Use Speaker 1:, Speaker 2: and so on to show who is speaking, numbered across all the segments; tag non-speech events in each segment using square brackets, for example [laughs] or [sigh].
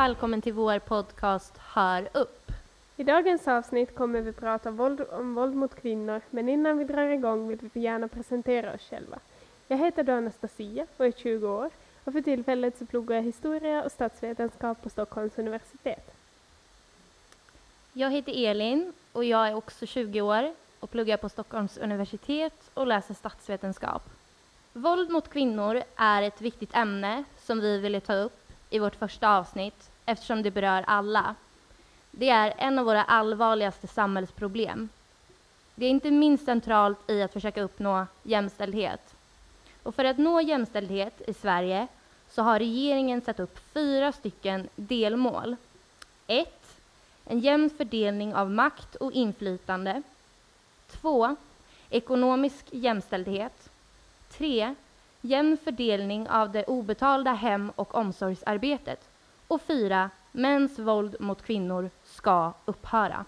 Speaker 1: välkommen till vår podcast Hör upp.
Speaker 2: I dagens avsnitt kommer vi prata våld, om våld mot kvinnor, men innan vi drar igång vill vi gärna presentera oss själva. Jag heter då Anastasia och är 20 år och för tillfället så pluggar jag historia och statsvetenskap på Stockholms universitet.
Speaker 1: Jag heter Elin och jag är också 20 år och pluggar på Stockholms universitet och läser statsvetenskap. Våld mot kvinnor är ett viktigt ämne som vi ville ta upp i vårt första avsnitt eftersom det berör alla. Det är en av våra allvarligaste samhällsproblem. Det är inte minst centralt i att försöka uppnå jämställdhet. Och för att nå jämställdhet i Sverige så har regeringen satt upp fyra stycken delmål. 1. En jämn fördelning av makt och inflytande. 2. Ekonomisk jämställdhet. 3. Jämn fördelning av det obetalda hem och omsorgsarbetet. Och 4. Mäns våld mot kvinnor ska upphöra.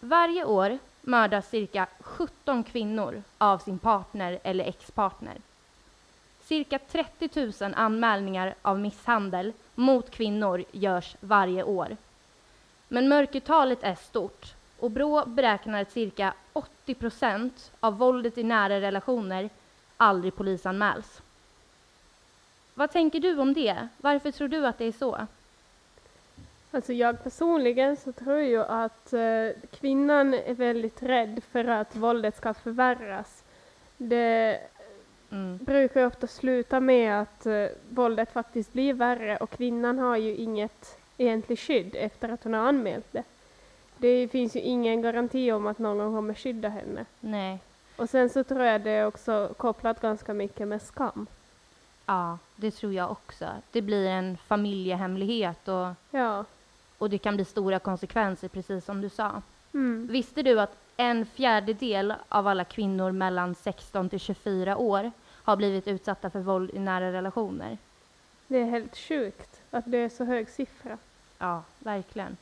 Speaker 1: Varje år mördas cirka 17 kvinnor av sin partner eller ex-partner. Cirka 30 000 anmälningar av misshandel mot kvinnor görs varje år. Men mörkertalet är stort och Brå beräknar att cirka 80 procent av våldet i nära relationer aldrig polisanmäls. Vad tänker du om det? Varför tror du att det är så?
Speaker 2: Alltså jag personligen så tror jag att eh, kvinnan är väldigt rädd för att våldet ska förvärras. Det
Speaker 1: Mm.
Speaker 2: brukar ju ofta sluta med att eh, våldet faktiskt blir värre och kvinnan har ju inget egentligt skydd efter att hon har anmält det. Det finns ju ingen garanti om att någon kommer skydda henne.
Speaker 1: Nej.
Speaker 2: Och sen så tror jag det är också kopplat ganska mycket med skam.
Speaker 1: Ja, det tror jag också. Det blir en familjehemlighet och,
Speaker 2: Ja.
Speaker 1: Och det kan bli stora konsekvenser, precis som du sa.
Speaker 2: Mm.
Speaker 1: Visste du att en fjärdedel av alla kvinnor mellan 16 till 24 år har blivit utsatta för våld i nära relationer?
Speaker 2: Det är helt sjukt att det är så hög siffra.
Speaker 1: Ja, verkligen.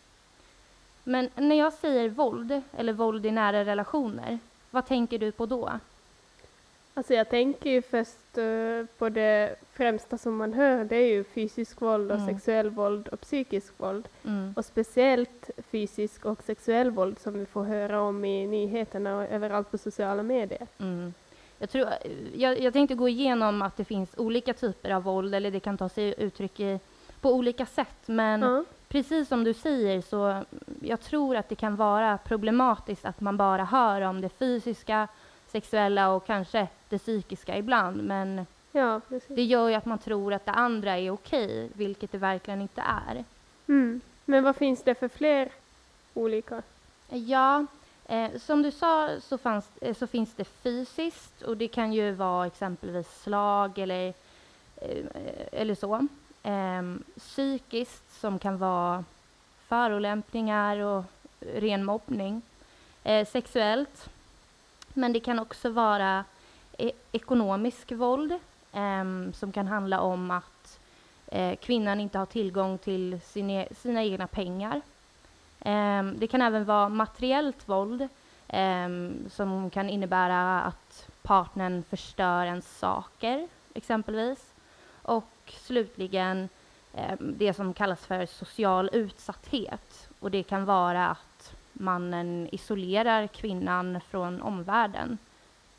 Speaker 1: Men när jag säger våld, eller våld i nära relationer, vad tänker du på då?
Speaker 2: Alltså jag tänker ju först eh, på det främsta som man hör, det är ju fysisk våld och
Speaker 1: Mm.
Speaker 2: sexuell våld och psykisk våld.
Speaker 1: Mm.
Speaker 2: Och speciellt fysisk och sexuell våld som vi får höra om i nyheterna och överallt på sociala medier.
Speaker 1: Mm. Jag, tror, jag, jag tänkte gå igenom att det finns olika typer av våld, eller det kan ta sig uttryck i, på olika sätt. Men precis som du säger så jag tror att det kan vara problematiskt att man bara hör om det fysiska, sexuella och kanske det psykiska ibland. Men
Speaker 2: ja,
Speaker 1: det gör ju att man tror att det andra är okej, vilket det verkligen inte är.
Speaker 2: Mm. Men vad finns det för fler olika?
Speaker 1: Ja, eh, som du sa så, fanns, eh, så finns det fysiskt och det kan ju vara exempelvis slag eller, eh, eller så. Ehm, psykiskt som kan vara förolämpningar och ren mobbning. Eh, sexuellt, men det kan också vara e- ekonomisk våld eh, som kan handla om att eh, kvinnan inte har tillgång till sina, e-, sina egna pengar. Ehm, det kan även vara materiellt våld ehm, som kan innebära att partnern förstör ens saker, exempelvis. Och slutligen ehm, det som kallas för social utsatthet. Och det kan vara att mannen isolerar kvinnan från omvärlden.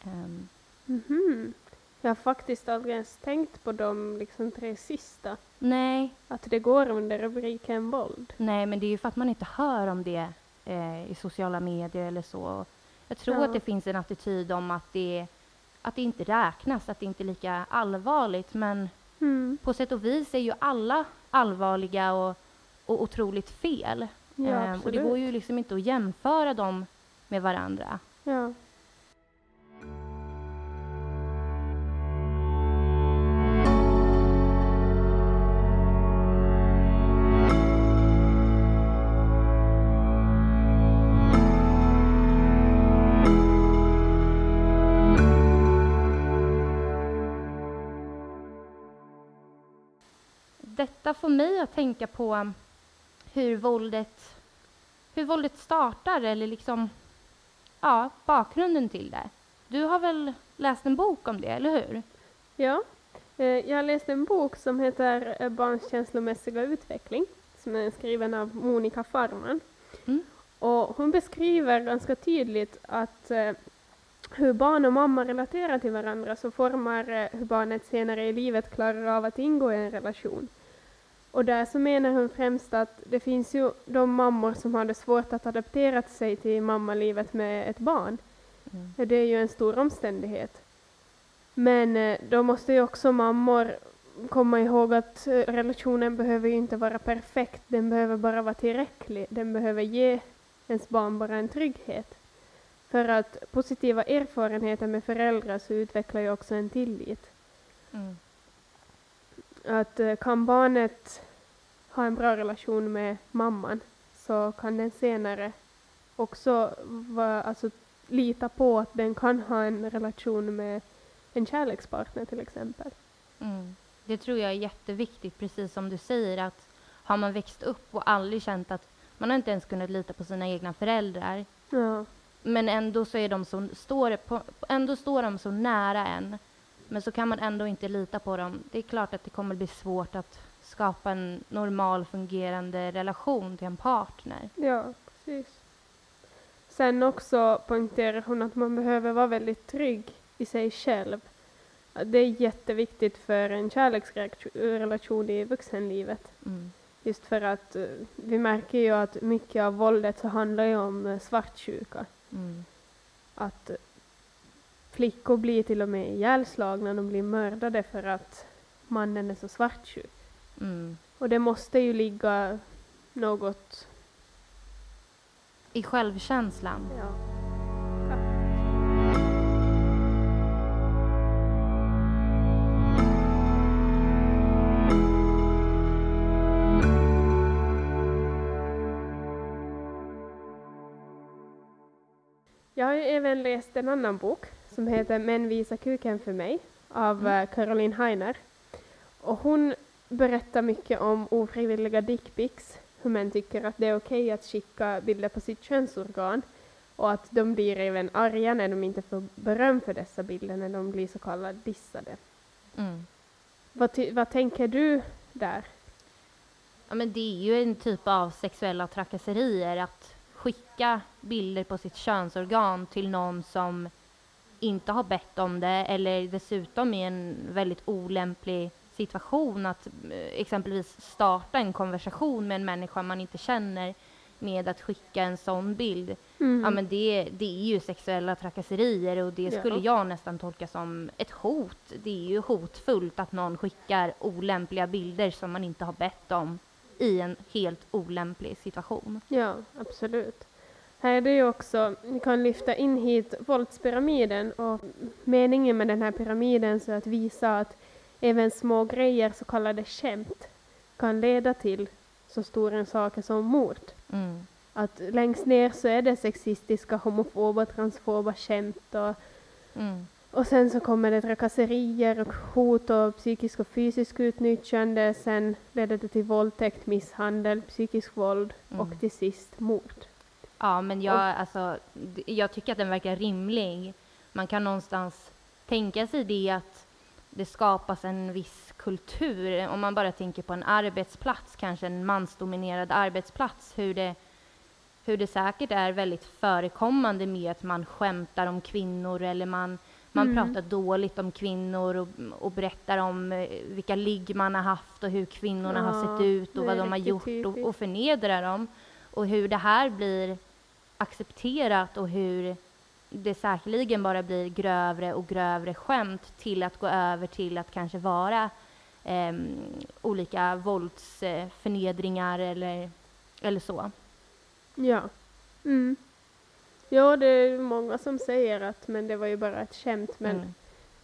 Speaker 1: Ehm,
Speaker 2: Mhm. Jag har faktiskt aldrig ens tänkt på de liksom tre sista.
Speaker 1: nej,
Speaker 2: Att det går under rubriken våld.
Speaker 1: nej, men det är ju för att man inte hör om det eh, i sociala medier eller så. Jag tror
Speaker 2: Ja.
Speaker 1: att det finns en attityd om att det, att det inte räknas, att det inte är lika allvarligt. Men
Speaker 2: Mm.
Speaker 1: på sätt och vis är ju alla allvarliga och, och otroligt fel.
Speaker 2: Ja,
Speaker 1: Ehm, och det går ju liksom inte att jämföra dem med varandra.
Speaker 2: Ja.
Speaker 1: Detta får mig att tänka på hur våldet, hur våldet startar eller liksom, ja, bakgrunden till det. Du har väl läst en bok om det, eller hur?
Speaker 2: Ja, eh, jag har läst en bok som heter eh, Barns känslomässiga utveckling som är skriven av Monica Farman.
Speaker 1: Mm.
Speaker 2: Och hon beskriver ganska tydligt att eh, hur barn och mamma relaterar till varandra så formar hur barnet senare i livet klarar av att ingå i en relation. Och där så menar hon främst att det finns ju de mammor som har det svårt att adaptera sig till mammalivet med ett barn.
Speaker 1: Mm.
Speaker 2: Det är ju en stor omständighet. Men eh, då måste ju också mammor komma ihåg att eh, relationen behöver ju inte vara perfekt, den behöver bara vara tillräcklig. Den behöver ge ens barn bara en trygghet. För att positiva erfarenheter med föräldrar så utvecklar ju också en tillit.
Speaker 1: Mm.
Speaker 2: Att eh, kan barnet ha en bra relation med mamman så kan den senare också vara, alltså, lita på att den kan ha en relation med en kärlekspartner till exempel.
Speaker 1: Mm. Det tror jag är jätteviktigt, precis som du säger, att har man växt upp och aldrig känt att man har inte ens kunnat lita på sina egna föräldrar,
Speaker 2: Ja,
Speaker 1: men ändå så är de så, står, på, ändå står de så nära en, men så kan man ändå inte lita på dem. Det är klart att det kommer bli svårt att skapa en normal fungerande relation till en partner.
Speaker 2: ja precis. Sen också poängterar hon att man behöver vara väldigt trygg i sig själv. Det är jätteviktigt för en kärleksrelation i vuxenlivet.
Speaker 1: Mm.
Speaker 2: Just för att eh, vi märker ju att mycket av våldet så handlar ju om eh, svartsjuka.
Speaker 1: Mm.
Speaker 2: Att eh, flickor blir till och med ihjälslagna, de blir mördade för att mannen är så svartsjuk.
Speaker 1: Mm.
Speaker 2: Och det måste ju ligga något...
Speaker 1: I självkänslan.
Speaker 2: Ja. Jag har även läst en annan bok som heter Män visa kuken för mig av
Speaker 1: Mm.
Speaker 2: eh, Caroline Heiner. Och hon berättar mycket om ofrivilliga dickpics, hur män tycker att det är okej att skicka bilder på sitt könsorgan och att de blir även arga när de inte får beröm för dessa bilder, när de blir så kallade dissade.
Speaker 1: Mm.
Speaker 2: Vad, vad tänker du där?
Speaker 1: Ja, men det är ju en typ av sexuella trakasserier att skicka bilder på sitt könsorgan till någon som inte har bett om det eller dessutom i en väldigt olämplig situation att eh, exempelvis starta en konversation med en människa man inte känner med att skicka en sån bild.
Speaker 2: Mm.
Speaker 1: Ja, men det, det är ju sexuella trakasserier och det skulle
Speaker 2: Ja.
Speaker 1: jag nästan tolka som ett hot. Det är ju hotfullt att någon skickar olämpliga bilder som man inte har bett om i en helt olämplig situation.
Speaker 2: Ja, absolut. Här är det ju också, vi kan lyfta in hit våldspyramiden och meningen med den här pyramiden så att visa att även små grejer, så kallade skämt, kan leda till så stora saker som mord.
Speaker 1: Mm.
Speaker 2: Att längst ner så är det sexistiska, homofoba, transfoba skämt och,
Speaker 1: Mm.
Speaker 2: och sen så kommer det trakasserier och hot och psykisk och fysisk utnyttjande. Sen leder det till våldtäkt, misshandel, psykisk våld och
Speaker 1: Mm.
Speaker 2: till sist mord.
Speaker 1: Ja, men jag, alltså, d- jag tycker att den verkar rimlig. Man kan någonstans tänka sig det att det skapas en viss kultur. Om man bara tänker på en arbetsplats, kanske en mansdominerad arbetsplats, hur det, hur det säkert är väldigt förekommande med att man skämtar om kvinnor eller man, man
Speaker 2: Mm.
Speaker 1: pratar dåligt om kvinnor och, och berättar om eh, vilka ligg man har haft och hur kvinnorna har
Speaker 2: Ja,
Speaker 1: sett ut och vad de har gjort och, och förnedrar dem. Och hur det här blir accepterat och hur det säkerligen bara blir grövre och grövre skämt till att gå över till att kanske vara em, olika våldsförnedringar eller, eller så.
Speaker 2: Ja. Mm. Ja, det är många som säger att men det var ju bara ett skämt. Men
Speaker 1: Mm.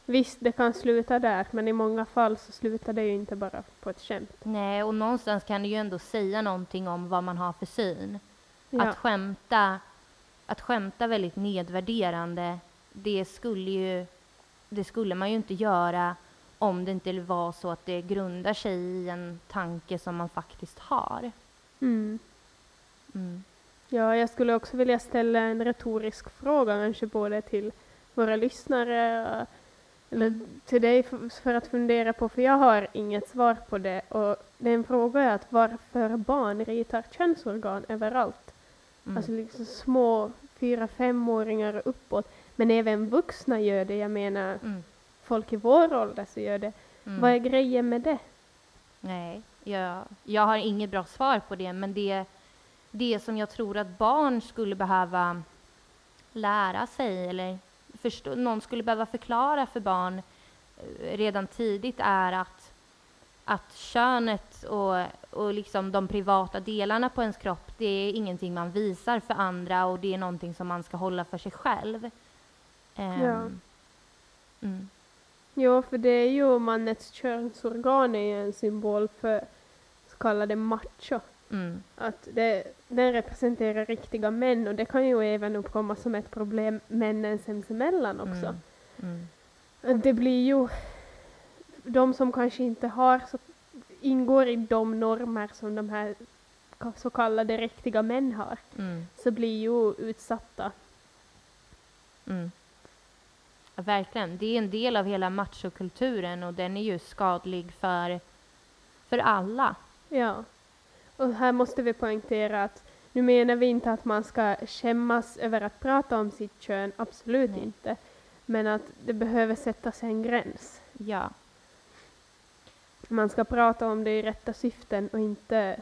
Speaker 2: visst, det kan sluta där. Men i många fall så slutar det ju inte bara på ett skämt.
Speaker 1: Nej, och någonstans kan det ju ändå säga någonting om vad man har för syn.
Speaker 2: Ja.
Speaker 1: Att skämta, att skämta väldigt nedvärderande, det skulle ju, det skulle man ju inte göra om det inte var så att det grundar sig i en tanke som man faktiskt har.
Speaker 2: Mm.
Speaker 1: Mm.
Speaker 2: Ja, jag skulle också vilja ställa en retorisk fråga kanske både till våra lyssnare eller till dig för, att fundera på, för jag har inget svar på det. Och den fråga är att varför barn ritar könsorgan överallt.
Speaker 1: Mm.
Speaker 2: Alltså liksom små fyra, femåringar och uppåt. Men även vuxna gör det. Jag menar,
Speaker 1: Mm.
Speaker 2: folk i vår ålder så gör det.
Speaker 1: Mm.
Speaker 2: Vad är grejen med det?
Speaker 1: Nej, jag, jag har inget bra svar på det, men det, det som jag tror att barn skulle behöva lära sig, eller förstå, någon skulle behöva förklara för barn eh, redan tidigt, är att, att könet och, och liksom de privata delarna på ens kropp, det är ingenting man visar för andra och det är någonting som man ska hålla för sig själv. Ehm,
Speaker 2: Ja.
Speaker 1: Mm,
Speaker 2: Jo, för det är ju mannens könsorgan är ju en symbol för så kallade macho.
Speaker 1: mm,
Speaker 2: Att det, den representerar riktiga män och det kan ju även uppkomma som ett problem männen sinsemellan också.
Speaker 1: mm, mm,
Speaker 2: Det blir ju de som kanske inte har så, ingår i de normer som de här så kallade riktiga män har,
Speaker 1: mm.
Speaker 2: så blir ju utsatta.
Speaker 1: Mm. Ja, verkligen. Det är en del av hela machokulturen och den är ju skadlig för, för alla.
Speaker 2: Ja. Och här måste vi poängtera att nu menar vi inte att man ska skämmas över att prata om sitt kön, absolut
Speaker 1: Nej.
Speaker 2: inte. Men att det behöver sättas en gräns.
Speaker 1: Ja.
Speaker 2: Man ska prata om det i rätta syften och inte...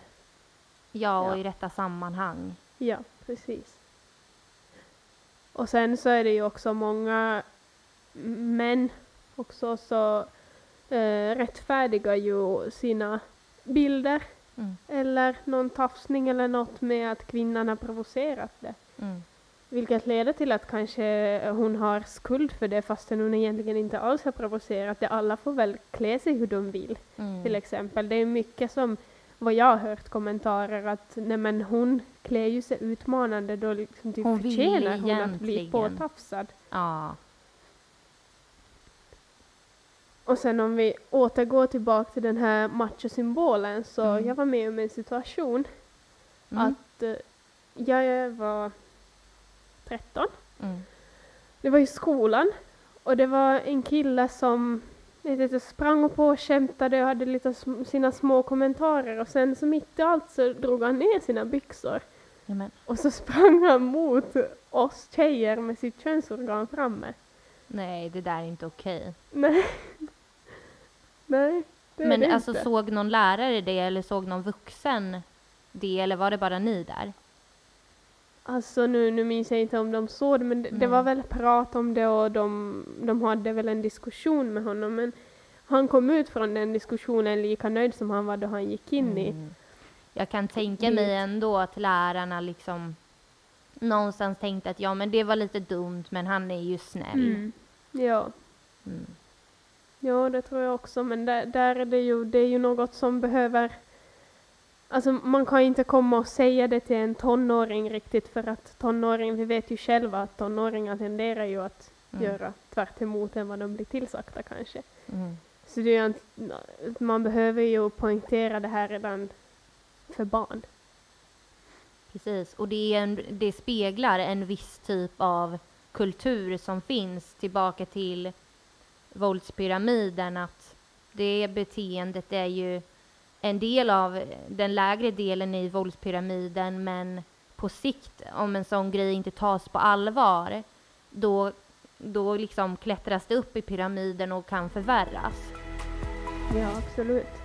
Speaker 1: Ja, och
Speaker 2: Ja.
Speaker 1: i rätta sammanhang.
Speaker 2: Ja, precis. Och sen så är det ju också många män också så eh, rättfärdigar ju sina bilder
Speaker 1: Mm.
Speaker 2: eller någon tafsning eller något med att kvinnan har provocerat det.
Speaker 1: Mm.
Speaker 2: Vilket leder till att kanske hon har skuld för det fastän hon egentligen inte alls har provocerat det. Alla får väl klä sig hur de vill
Speaker 1: Mm.
Speaker 2: till exempel. Det är mycket som, vad jag har hört kommentarer att nej men hon klär ju sig utmanande då liksom typ
Speaker 1: Hon
Speaker 2: förtjänar hon att bli påtafsad.
Speaker 1: Ja.
Speaker 2: Och sen om vi återgår tillbaka till den här machosymbolen så
Speaker 1: Mm.
Speaker 2: jag var med om en situation
Speaker 1: Mm.
Speaker 2: att eh, jag var 13
Speaker 1: Mm.
Speaker 2: Det var i skolan och det var en kille som lite sprang på och skämtade och hade lite sm- sina små kommentarer och sen så mitt i allt så drog han ner sina byxor
Speaker 1: Jamen.
Speaker 2: och så sprang han mot oss tjejer med sitt könsorgan framme.
Speaker 1: Nej, det där är inte okej.
Speaker 2: Nej. [laughs] Nej, det är
Speaker 1: Men
Speaker 2: det
Speaker 1: alltså
Speaker 2: inte.
Speaker 1: såg någon lärare det eller såg någon vuxen det eller var det bara ni där?
Speaker 2: Alltså nu, nu minns jag inte om de såg det men det, det var
Speaker 1: Mm.
Speaker 2: väl prat om det och de, de hade väl en diskussion med honom men han kom ut från den diskussionen lika nöjd som han var då han gick in i.
Speaker 1: Mm. Jag kan tänka mig ändå att lärarna liksom någonstans tänkte att ja men det var lite dumt men han är ju snäll.
Speaker 2: Mm. Ja.
Speaker 1: Mm.
Speaker 2: Ja, det tror jag också, men där, där är det ju, det är ju något som behöver Alltså man kan ju inte komma och säga det till en tonåring riktigt för att tonåring, vi vet ju själva att tonåringar tenderar ju att
Speaker 1: Mm.
Speaker 2: göra tvärt emot än vad de blir tillsagda kanske.
Speaker 1: Mm.
Speaker 2: Så det är ju inte, man behöver ju poängtera det här redan för barn.
Speaker 1: Precis, och det, är en, det speglar en viss typ av kultur som finns tillbaka till våldspyramiden att det beteendet är ju en del av den lägre delen i våldspyramiden men på sikt om en sån grej inte tas på allvar då, då liksom klättras det upp i pyramiden och kan förvärras.
Speaker 2: Ja, absolut.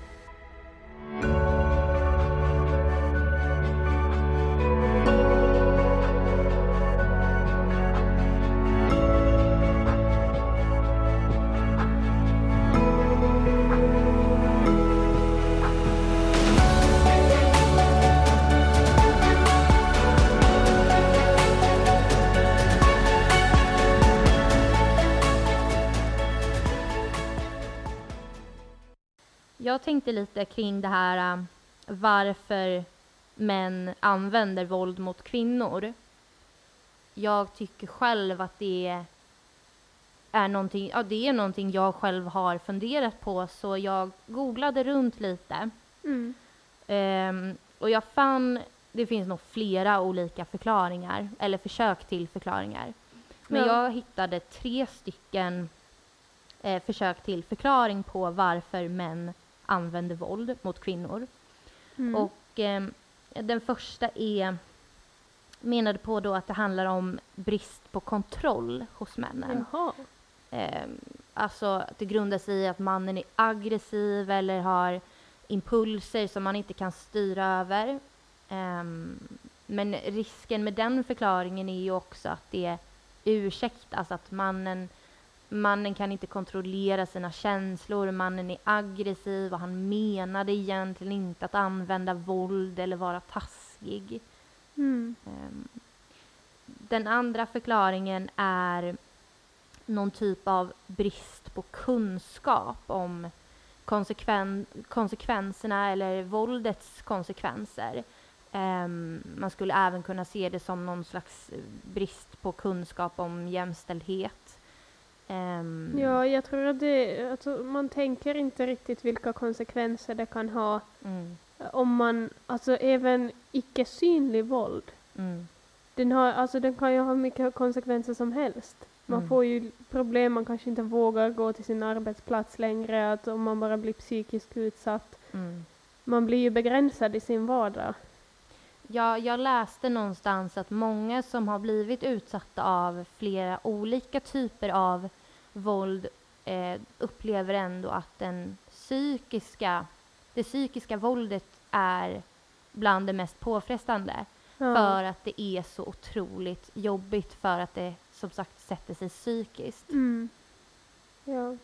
Speaker 1: Tänkte lite kring det här um, varför män använder våld mot kvinnor. Jag tycker själv att det är någonting, ja, det är någonting jag själv har funderat på så jag googlade runt lite.
Speaker 2: Mm.
Speaker 1: Ehm, och jag fann, det finns nog flera olika förklaringar, eller försök till förklaringar. Men
Speaker 2: Ja.
Speaker 1: jag hittade tre stycken eh, försök till förklaring på varför män använder våld mot kvinnor.
Speaker 2: Mm.
Speaker 1: Och eh, den första är menade på då att det handlar om brist på kontroll hos männen.
Speaker 2: Jaha.
Speaker 1: Eh, alltså att det grundar sig i att mannen är aggressiv eller har impulser som man inte kan styra över. Ehm, men risken med den förklaringen är ju också att det ursäktas, att mannen, mannen kan inte kontrollera sina känslor, mannen är aggressiv och han menade egentligen inte att använda våld eller vara taskig.
Speaker 2: Mm.
Speaker 1: Ehm, Den andra förklaringen är någon typ av brist på kunskap om konsekven konsekvenserna eller våldets konsekvenser. Ehm, man skulle även kunna se det som någon slags brist på kunskap om jämställdhet. Ehm,
Speaker 2: Ja, jag tror att det, alltså, man tänker inte riktigt vilka konsekvenser det kan ha
Speaker 1: mm,
Speaker 2: om man, alltså även icke synlig våld.
Speaker 1: mm,
Speaker 2: Den, har, alltså, den kan ju ha mycket konsekvenser som helst. Man
Speaker 1: Mm.
Speaker 2: får ju problem, man kanske inte vågar gå till sin arbetsplats längre, att om man bara blir psykiskt utsatt.
Speaker 1: mm.
Speaker 2: Man blir ju begränsad i sin vardag.
Speaker 1: Ja, jag läste någonstans att många som har blivit utsatta av flera olika typer av våld eh, upplever ändå att den psykiska, det psykiska våldet är bland det mest påfrestande.
Speaker 2: Ja.
Speaker 1: För att det är så otroligt jobbigt för att det som sagt sätter sig psykiskt.
Speaker 2: Mm. Ja.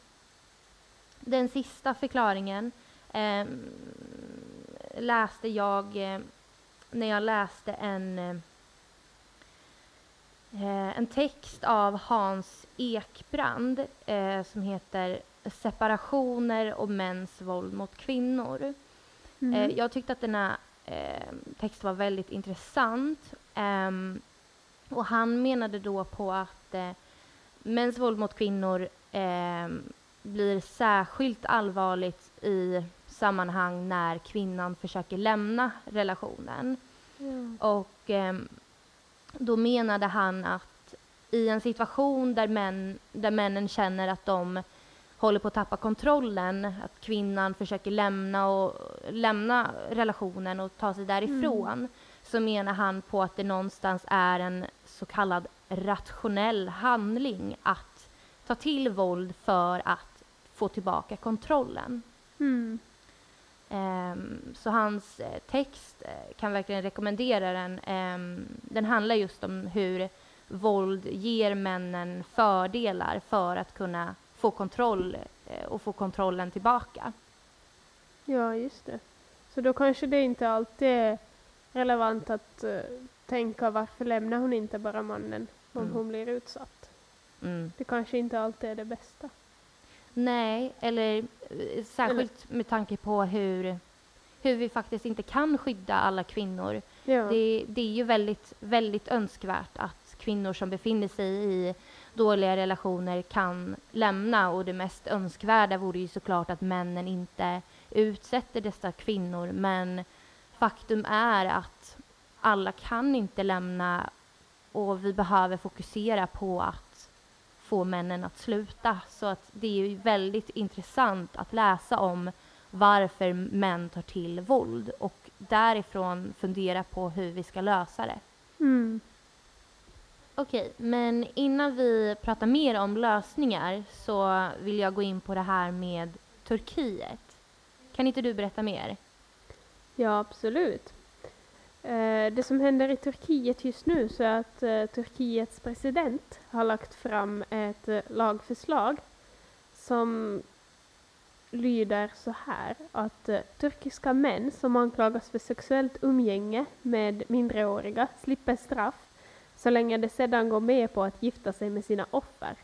Speaker 1: Den sista förklaringen eh, läste jag eh, när jag läste en, eh, en text av Hans Ekbrand eh, som heter Separationer och mäns våld mot kvinnor.
Speaker 2: Mm.
Speaker 1: Eh, jag tyckte att den här eh, texten var väldigt intressant. Ehm, och han menade då på att eh, mäns våld mot kvinnor ehm, blir särskilt allvarligt i sammanhang när kvinnan försöker lämna relationen.
Speaker 2: ja.
Speaker 1: Och ehm, då menade han att i en situation där, män, där männen känner att de håller på att tappa kontrollen, att kvinnan försöker lämna, och, lämna relationen och ta sig därifrån, så menar han på att det någonstans är en så kallad rationell handling att ta till våld för att få tillbaka kontrollen.
Speaker 2: Mm.
Speaker 1: Ehm, så hans eh, text eh, kan verkligen rekommendera den. Ehm, den handlar just om hur våld ger männen fördelar för att kunna få kontroll eh, och få kontrollen tillbaka.
Speaker 2: ja, just det. Så då kanske det inte alltid är relevant att tänka varför lämnar hon inte bara mannen om
Speaker 1: Mm.
Speaker 2: hon blir utsatt.
Speaker 1: Mm.
Speaker 2: Det kanske inte alltid är det bästa.
Speaker 1: Nej, eller eh, särskilt med tanke på hur, hur vi faktiskt inte kan skydda alla kvinnor.
Speaker 2: Ja.
Speaker 1: Det, det är ju väldigt, väldigt önskvärt att kvinnor som befinner sig i dåliga relationer kan lämna och det mest önskvärda vore ju såklart att männen inte utsätter dessa kvinnor men faktum är att alla kan inte lämna och vi behöver fokusera på att få männen att sluta. Så att det är ju väldigt intressant att läsa om varför män tar till våld och därifrån fundera på hur vi ska lösa det.
Speaker 2: Mm.
Speaker 1: Okej, men innan vi pratar mer om lösningar så vill jag gå in på det här med Turkiet. Kan inte du berätta mer?
Speaker 2: Ja, absolut. Eh, det som händer i Turkiet just nu så är att eh, Turkiets president har lagt fram ett eh, lagförslag som lyder så här att turkiska män som anklagas för sexuellt umgänge med minderåriga slipper straff så länge de sedan går med på att gifta sig med sina offer,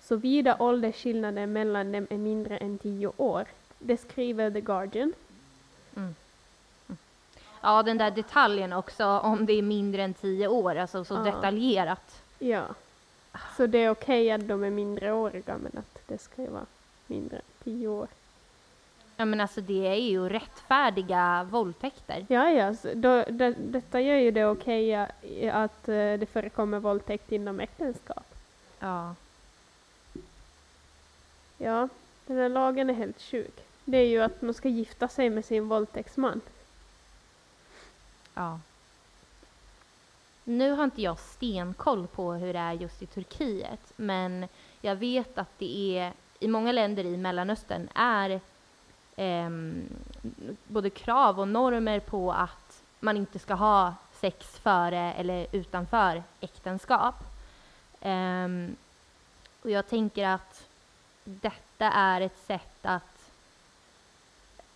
Speaker 2: såvida åldersskillnaden mellan dem är mindre än tio år. Det skriver The Guardian. Mm.
Speaker 1: Ja, den där detaljen också om det är mindre än tio år, alltså så
Speaker 2: Ja.
Speaker 1: detaljerat.
Speaker 2: Ja. Så det är okej att de är mindreåriga men att det ska ju vara mindre än tio år.
Speaker 1: Ja men alltså det är ju rättfärdiga våldtäkter.
Speaker 2: Ja, ja, då, det, detta gör ju det okej att, att eh, det förekommer våldtäkt inom äktenskap.
Speaker 1: Ja.
Speaker 2: Ja, den här lagen är helt sjuk. Det är ju att man ska gifta sig med sin våldtäktsman.
Speaker 1: Ja. Nu har inte jag stenkoll på hur det är just i Turkiet, men jag vet att det är i många länder i Mellanöstern är eh, både krav och normer på att man inte ska ha sex före eller utanför äktenskap. Eh, och jag tänker att detta är ett sätt att,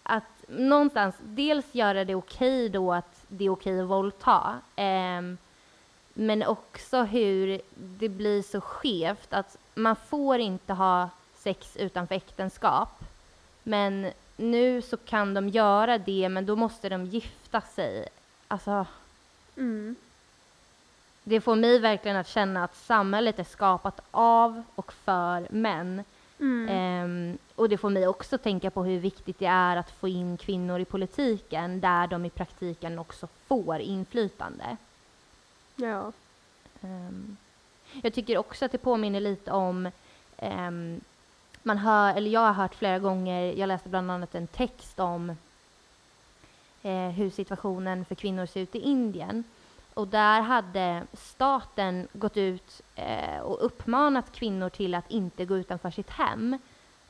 Speaker 1: att någonstans dels göra det okej då att det är okej att våldta. Eh, men också hur det blir så skevt att man får inte ha sex utanför äktenskap. Men nu så kan de göra det, men då måste de gifta sig. Alltså,
Speaker 2: Mm.
Speaker 1: det får mig verkligen att känna att samhället är skapat av och för män.
Speaker 2: Mm.
Speaker 1: Ehm, och det får mig också tänka på hur viktigt det är att få in kvinnor i politiken, där de i praktiken också får inflytande.
Speaker 2: Ja.
Speaker 1: Ehm, jag tycker också att det påminner lite om ehm, man hör, eller jag har hört flera gånger, jag läste bland annat en text om eh, hur situationen för kvinnor ser ut i Indien. Och där hade staten gått ut eh, och uppmanat kvinnor till att inte gå utanför sitt hem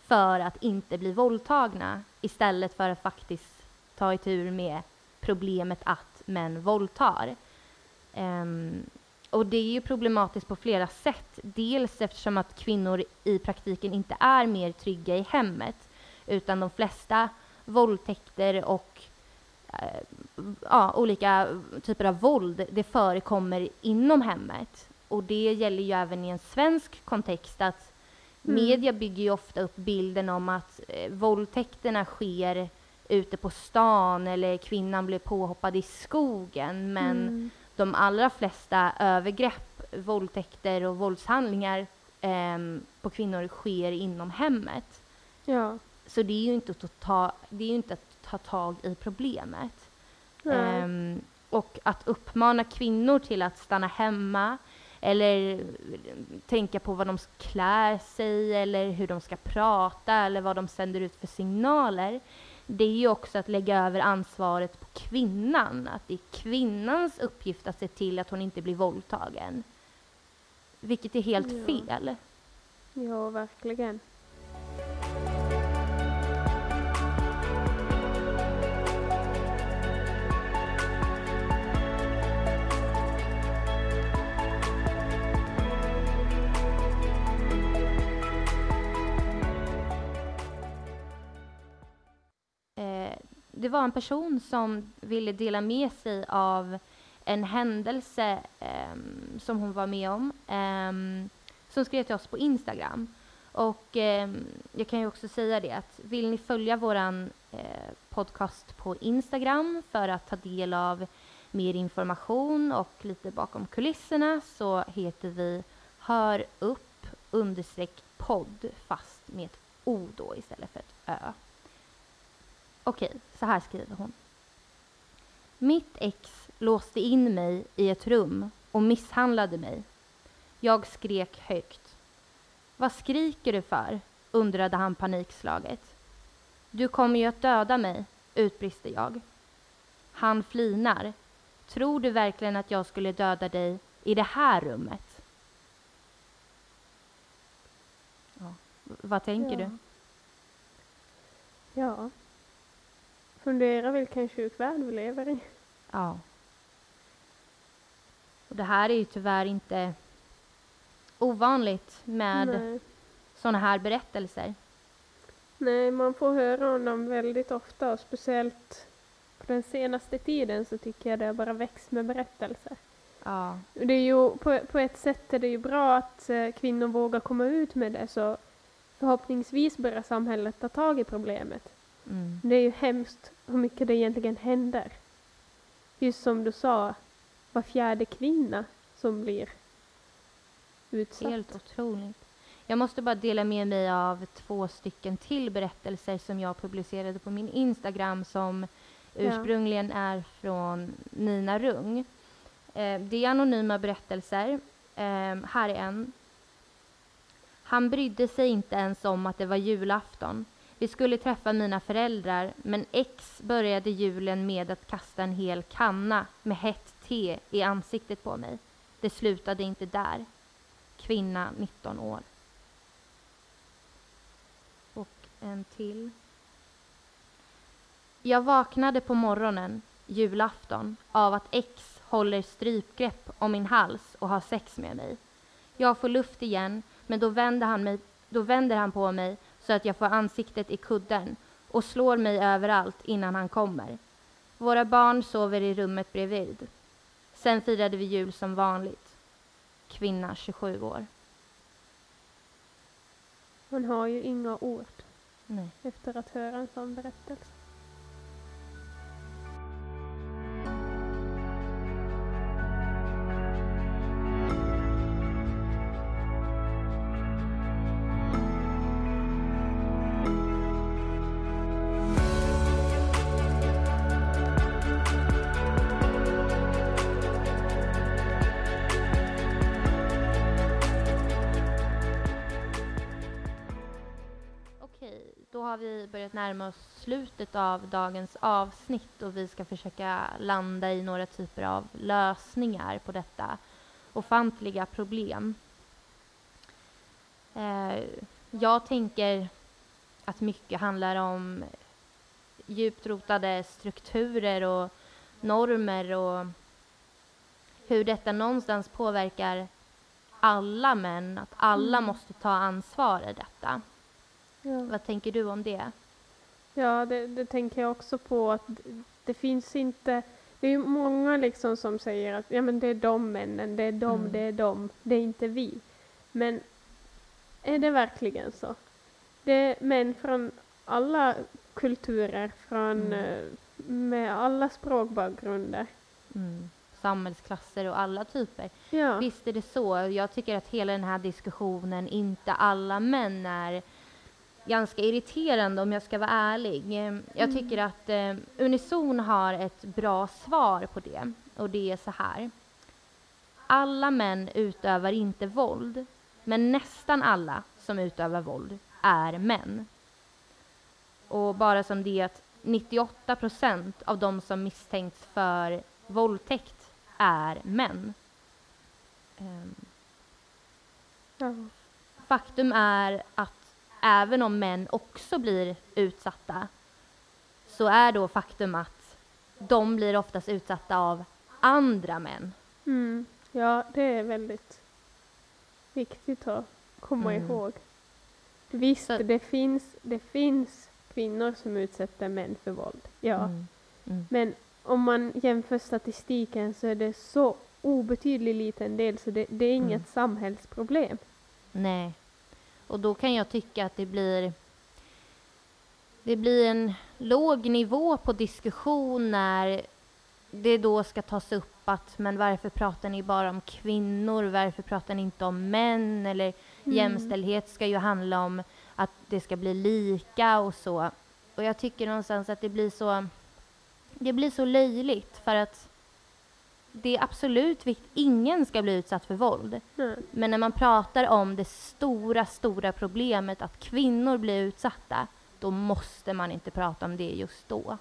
Speaker 1: för att inte bli våldtagna istället för att faktiskt ta itu med problemet att män våldtar. Um, och det är ju problematiskt på flera sätt. Dels eftersom att kvinnor i praktiken inte är mer trygga i hemmet, utan de flesta våldtäkter och ja, olika typer av våld, det förekommer inom hemmet. Och det gäller ju även i en svensk kontext att
Speaker 2: Mm.
Speaker 1: media bygger ju ofta upp bilden om att eh, våldtäkterna sker ute på stan eller kvinnan blir påhoppad i skogen. Men
Speaker 2: Mm.
Speaker 1: de allra flesta övergrepp, våldtäkter och våldshandlingar ehm, på kvinnor sker inom hemmet.
Speaker 2: Ja.
Speaker 1: Så det är ju inte ta, det är ju inte att ta tag i problemet.
Speaker 2: Nej.
Speaker 1: Ehm, och att uppmana kvinnor till att stanna hemma eller tänka på vad de klär sig eller hur de ska prata eller vad de sänder ut för signaler. Det är ju också att lägga över ansvaret på kvinnan. Att det är kvinnans uppgift att se till att hon inte blir våldtagen. Vilket är helt
Speaker 2: Ja.
Speaker 1: fel.
Speaker 2: ja, verkligen.
Speaker 1: Det var en person som ville dela med sig av en händelse um, som hon var med om, um, som skrev till oss på Instagram. Och um, jag kan ju också säga det att vill ni följa våran uh, podcast på Instagram för att ta del av mer information och lite bakom kulisserna så heter vi Hör upp understreck podd fast med ett O då istället för ett Ö. Okej, så här skriver hon. Mitt ex låste in mig i ett rum och misshandlade mig. Jag skrek högt. Vad skriker du för? undrade han panikslaget. Du kommer ju att döda mig, utbrister jag. Han flinar. Tror du verkligen att jag skulle döda dig i det här rummet? Ja. Vad tänker
Speaker 2: ja.
Speaker 1: du?
Speaker 2: Ja. Fundera vilken sjuk värld vi lever i.
Speaker 1: Ja. Och det här är ju tyvärr inte ovanligt med
Speaker 2: Nej.
Speaker 1: sådana här berättelser.
Speaker 2: Nej, man får höra om dem väldigt ofta och speciellt på den senaste tiden så tycker jag det har bara växt med berättelser.
Speaker 1: Ja,
Speaker 2: Det är ju, på, på ett sätt är det ju bra att eh, kvinnor vågar komma ut med det så förhoppningsvis börjar samhället ta tag i problemet.
Speaker 1: Mm.
Speaker 2: Det är ju hemskt hur mycket det egentligen händer. Just som du sa, var fjärde kvinna som blir utsatt.
Speaker 1: helt otroligt. Jag måste bara dela med mig av två stycken till berättelser som jag publicerade på min Instagram som ursprungligen är från Nina Rung. Eh, det är anonyma berättelser. Eh, här är en. Han brydde sig inte ens om att det var julafton. Vi skulle träffa mina föräldrar, men X började julen med att kasta en hel kanna med hett te i ansiktet på mig. Det slutade inte där. Kvinna 19 år. Och en till. Jag vaknade på morgonen, julafton, av att X håller strypgrepp om min hals och har sex med mig. Jag får luft igen, men då vänder han, mig, då vänder han på mig så att jag får ansiktet i kudden och slår mig överallt innan han kommer. Våra barn sover i rummet bredvid. Sen firade vi jul som vanligt. Kvinna 27 år.
Speaker 2: Hon har ju inga ord
Speaker 1: Nej.
Speaker 2: efter att höra en sån berättelse.
Speaker 1: Har vi börjat närma oss slutet av dagens avsnitt och vi ska försöka landa i några typer av lösningar på detta ofantliga problem. Eh, jag tänker att mycket handlar om djupt rotade strukturer och normer och hur detta någonstans påverkar alla män, att alla
Speaker 2: Mm.
Speaker 1: måste ta ansvar i detta.
Speaker 2: Ja.
Speaker 1: Vad tänker du om det?
Speaker 2: Ja, det, det tänker jag också på att det, finns inte, det är många liksom som säger att ja men det är de männen, det är de,
Speaker 1: Mm.
Speaker 2: det är de, det är inte vi. Men är det verkligen så? Det är män från alla kulturer, från,
Speaker 1: Mm.
Speaker 2: eh, med alla språkbakgrunder.
Speaker 1: Mm. Samhällsklasser och alla typer.
Speaker 2: Ja.
Speaker 1: Visst är det så. Jag tycker att hela den här diskussionen, inte alla män, är ganska irriterande om jag ska vara ärlig. Eh, Jag
Speaker 2: Mm.
Speaker 1: tycker att eh, Unison har ett bra svar på det. Och det är så här. Alla män utövar inte våld, men nästan alla som utövar våld är män. Och bara som det att 98 procent av de som misstänks för våldtäkt är män.
Speaker 2: Ja.
Speaker 1: Faktum är att även om män också blir utsatta så är då faktum att de blir oftast utsatta av andra män.
Speaker 2: Mm. ja, det är väldigt viktigt att komma
Speaker 1: Mm.
Speaker 2: ihåg. Visst,
Speaker 1: Så-
Speaker 2: det, finns, det finns kvinnor som utsätter män för våld. Ja.
Speaker 1: Mm. Mm.
Speaker 2: Men om man jämför statistiken så är det så obetydlig liten del så det, det är inget
Speaker 1: Mm.
Speaker 2: samhällsproblem.
Speaker 1: Nej. Och då kan jag tycka att det blir det blir en låg nivå på diskussion när det då ska tas upp att men varför pratar ni bara om kvinnor, varför pratar ni inte om män eller
Speaker 2: Mm.
Speaker 1: jämställdhet ska ju handla om att det ska bli lika och så. Och jag tycker någonstans att det blir så det blir så löjligt för att det är absolut viktigt, ingen ska bli utsatt för våld.
Speaker 2: Nej.
Speaker 1: Men när man pratar om det stora, stora problemet att kvinnor blir utsatta, då måste man inte prata om det just då.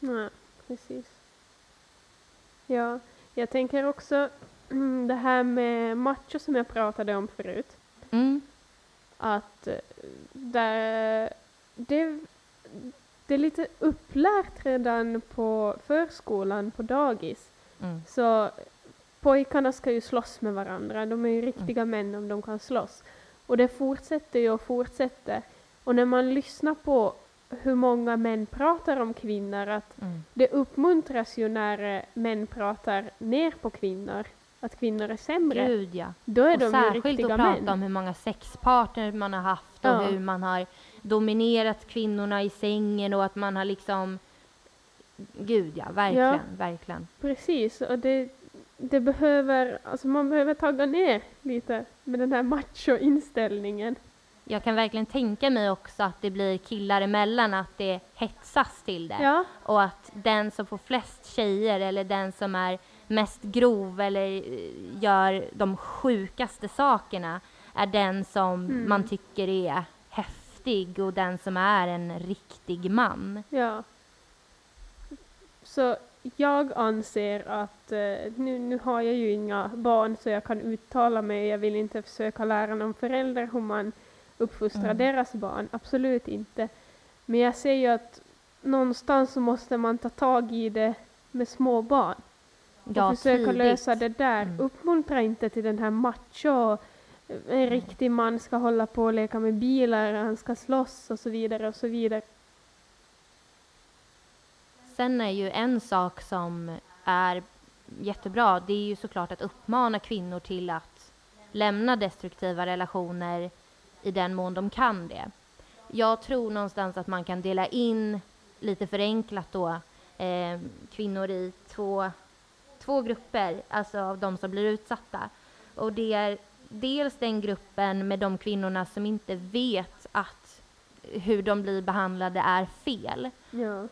Speaker 2: Nej, precis. Ja, jag tänker också mm, [clears throat] det här med macho som jag pratade om förut.
Speaker 1: Mm.
Speaker 2: Att eh, där, det, det är lite upplärt redan på förskolan, på dagis.
Speaker 1: Mm.
Speaker 2: Så pojkarna ska ju slåss med varandra. De är ju riktiga män om de kan slåss. Och det fortsätter ju och fortsätter. Och när man lyssnar på hur många män pratar om kvinnor, att
Speaker 1: Mm.
Speaker 2: det uppmuntras ju när eh, män pratar ner på kvinnor, att kvinnor är sämre.
Speaker 1: Gud ja.
Speaker 2: Då är
Speaker 1: Och
Speaker 2: de ju
Speaker 1: särskilt
Speaker 2: riktiga
Speaker 1: att prata
Speaker 2: män.
Speaker 1: om hur många sexpartner man har haft och
Speaker 2: Ja.
Speaker 1: hur man har dominerat kvinnorna i sängen och att man har liksom Gud ja, verkligen,
Speaker 2: Ja.
Speaker 1: verkligen.
Speaker 2: Precis, och det, det behöver, alltså man behöver tagga ner lite med den här macho-inställningen.
Speaker 1: Jag kan verkligen tänka mig också att det blir killar emellan, att det hetsas till det.
Speaker 2: Ja,
Speaker 1: Och att den som får flest tjejer eller den som är mest grov eller eh, gör de sjukaste sakerna är den som
Speaker 2: Mm.
Speaker 1: man tycker är häftig och den som är en riktig man.
Speaker 2: Ja. Så jag anser att, eh, nu, nu har jag ju inga barn så jag kan uttala mig, jag vill inte försöka lära någon förälder hur man uppfostrar
Speaker 1: Mm.
Speaker 2: deras barn, absolut inte. Men jag ser ju att någonstans så måste man ta tag i det med små barn och
Speaker 1: Ja,
Speaker 2: försöka
Speaker 1: tidigt.
Speaker 2: lösa det där.
Speaker 1: Mm.
Speaker 2: Uppmuntra inte till den här macho, en riktig man ska hålla på och leka med bilar, han ska slåss och så vidare och så vidare.
Speaker 1: Sen är ju en sak som är jättebra, det är ju såklart att uppmana kvinnor till att lämna destruktiva relationer i den mån de kan det. Jag tror någonstans att man kan dela in, lite förenklat då, eh, kvinnor i två, två grupper, alltså av de som blir utsatta. Och det är dels den gruppen med de kvinnorna som inte vet att hur de blir behandlade är fel.
Speaker 2: Ja.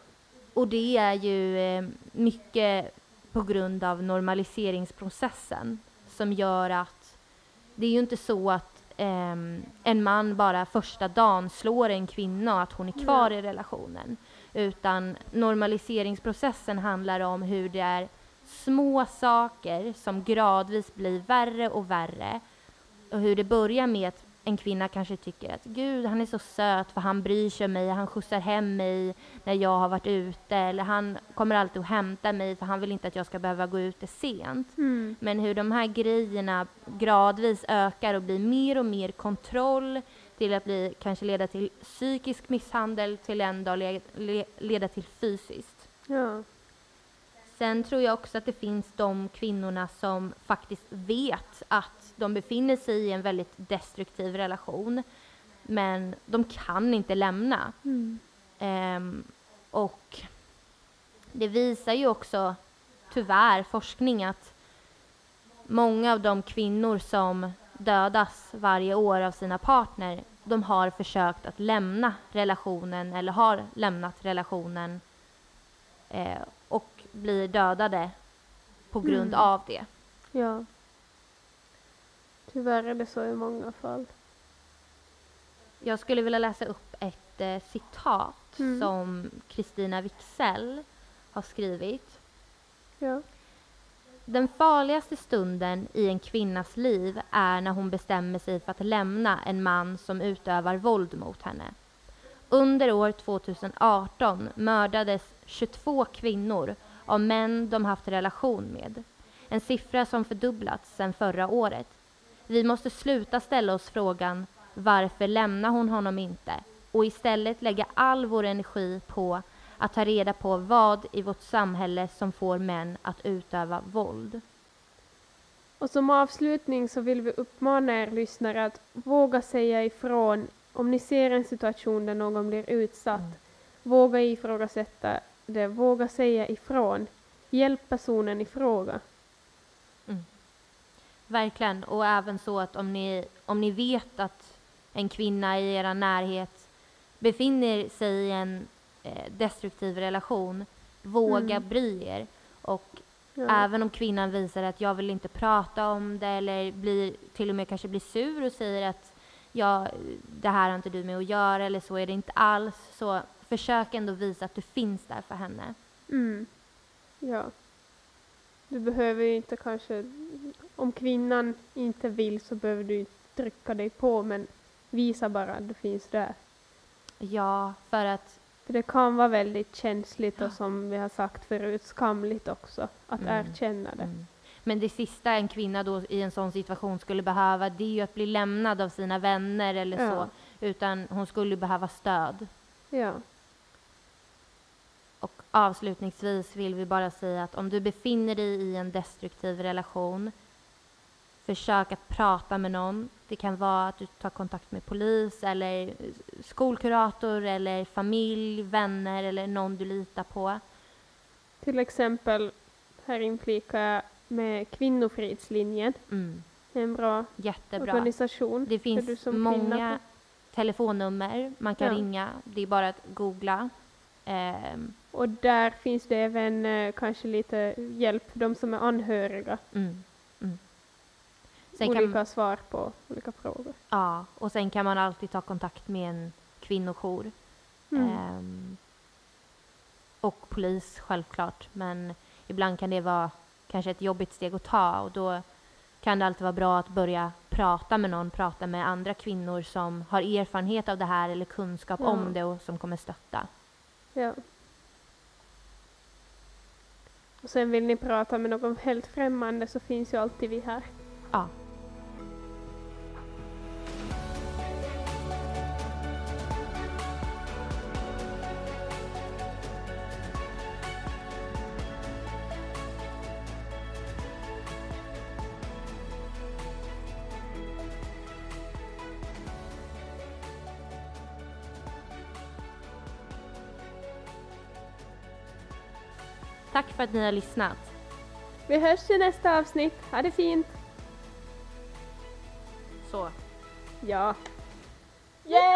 Speaker 1: Och det är ju eh, mycket på grund av normaliseringsprocessen som gör att det är ju inte så att ehm, en man bara första dagen slår en kvinna och att hon är kvar i relationen. Utan normaliseringsprocessen handlar om hur det är små saker som gradvis blir värre och värre. Och hur det börjar med att en kvinna kanske tycker att gud, han är så söt för han bryr sig om mig, han skjutsar hem mig när jag har varit ute eller han kommer alltid att hämta mig för han vill inte att jag ska behöva gå ute sent.
Speaker 2: Mm.
Speaker 1: Men hur de här grejerna gradvis ökar och blir mer och mer kontroll till att bli, kanske leda till psykisk misshandel till en dag le, le, leda till fysiskt.
Speaker 2: Ja.
Speaker 1: Sen tror jag också att det finns de kvinnorna som faktiskt vet att de befinner sig i en väldigt destruktiv relation men de kan inte lämna.
Speaker 2: Mm.
Speaker 1: Ehm, och det visar ju också, tyvärr, forskning att många av de kvinnor som dödas varje år av sina partner, de har försökt att lämna relationen eller har lämnat relationen eh, blir dödade på grund
Speaker 2: Mm.
Speaker 1: av det.
Speaker 2: Ja. Tyvärr är det så i många fall.
Speaker 1: Jag skulle vilja läsa upp ett eh, citat
Speaker 2: Mm.
Speaker 1: som Kristina Wixell har skrivit.
Speaker 2: Ja.
Speaker 1: Den farligaste stunden i en kvinnas liv är när hon bestämmer sig för att lämna en man som utövar våld mot henne. Under år 2018 mördades 22 kvinnor av män de haft relation med. En siffra som fördubblats sedan förra året. Vi måste sluta ställa oss frågan varför lämnar hon honom inte? Och istället lägga all vår energi på att ta reda på vad i vårt samhälle som får män att utöva våld.
Speaker 2: Och som avslutning så vill vi uppmana er lyssnare att våga säga ifrån om ni ser en situation där någon blir utsatt.
Speaker 1: Mm.
Speaker 2: Våga ifrågasätta det, våga säga ifrån. Hjälp personen i fråga.
Speaker 1: Verkligen, och även så att om ni, om ni vet att en kvinna i er närhet befinner sig i en eh, destruktiv relation, våga
Speaker 2: Mm.
Speaker 1: bry er. Och
Speaker 2: Ja.
Speaker 1: även om kvinnan visar att jag vill inte prata om det eller blir, till och med kanske blir sur och säger att ja, det här har inte du med att göra eller så är det inte alls. Så försök ändå visa att du finns där för henne.
Speaker 2: Mm. Ja. Du behöver ju inte kanske, om kvinnan inte vill så behöver du inte trycka dig på men visa bara att du finns där.
Speaker 1: Ja, för att
Speaker 2: För det kan vara väldigt känsligt och som vi har sagt förut skamligt också att
Speaker 1: Mm.
Speaker 2: erkänna det.
Speaker 1: Mm. Men det sista en kvinna då i en sån situation skulle behöva det är ju att bli lämnad av sina vänner eller
Speaker 2: Ja.
Speaker 1: så. Utan hon skulle behöva stöd.
Speaker 2: Ja.
Speaker 1: Avslutningsvis vill vi bara säga att om du befinner dig i en destruktiv relation Försök att prata med någon. Det kan vara att du tar kontakt med polis eller skolkurator eller familj, vänner eller någon du litar på.
Speaker 2: Till exempel, här inflikar jag med Kvinnofridslinjen.
Speaker 1: Mm.
Speaker 2: En bra
Speaker 1: Jättebra.
Speaker 2: organisation.
Speaker 1: Det finns många telefonnummer man kan
Speaker 2: Ja.
Speaker 1: ringa. Det är bara att googla. Ehm,
Speaker 2: Och där finns det även eh, kanske lite hjälp för de som är anhöriga.
Speaker 1: mm, mm.
Speaker 2: Olika
Speaker 1: kan,
Speaker 2: svar på olika frågor.
Speaker 1: ja, och sen kan man alltid ta kontakt med en kvinnojour.
Speaker 2: Mm.
Speaker 1: Ehm, och polis självklart, men ibland kan det vara kanske ett jobbigt steg att ta och då kan det alltid vara bra att börja prata med någon, prata med andra kvinnor som har erfarenhet av det här eller kunskap
Speaker 2: Ja.
Speaker 1: om det och som kommer stötta.
Speaker 2: Ja. Och sen vill ni prata med någon helt främmande så finns ju alltid vi här.
Speaker 1: Ja. För att ni har lyssnat.
Speaker 2: Vi hörs i nästa avsnitt. Ha det fint!
Speaker 1: Så.
Speaker 2: Ja. Yay!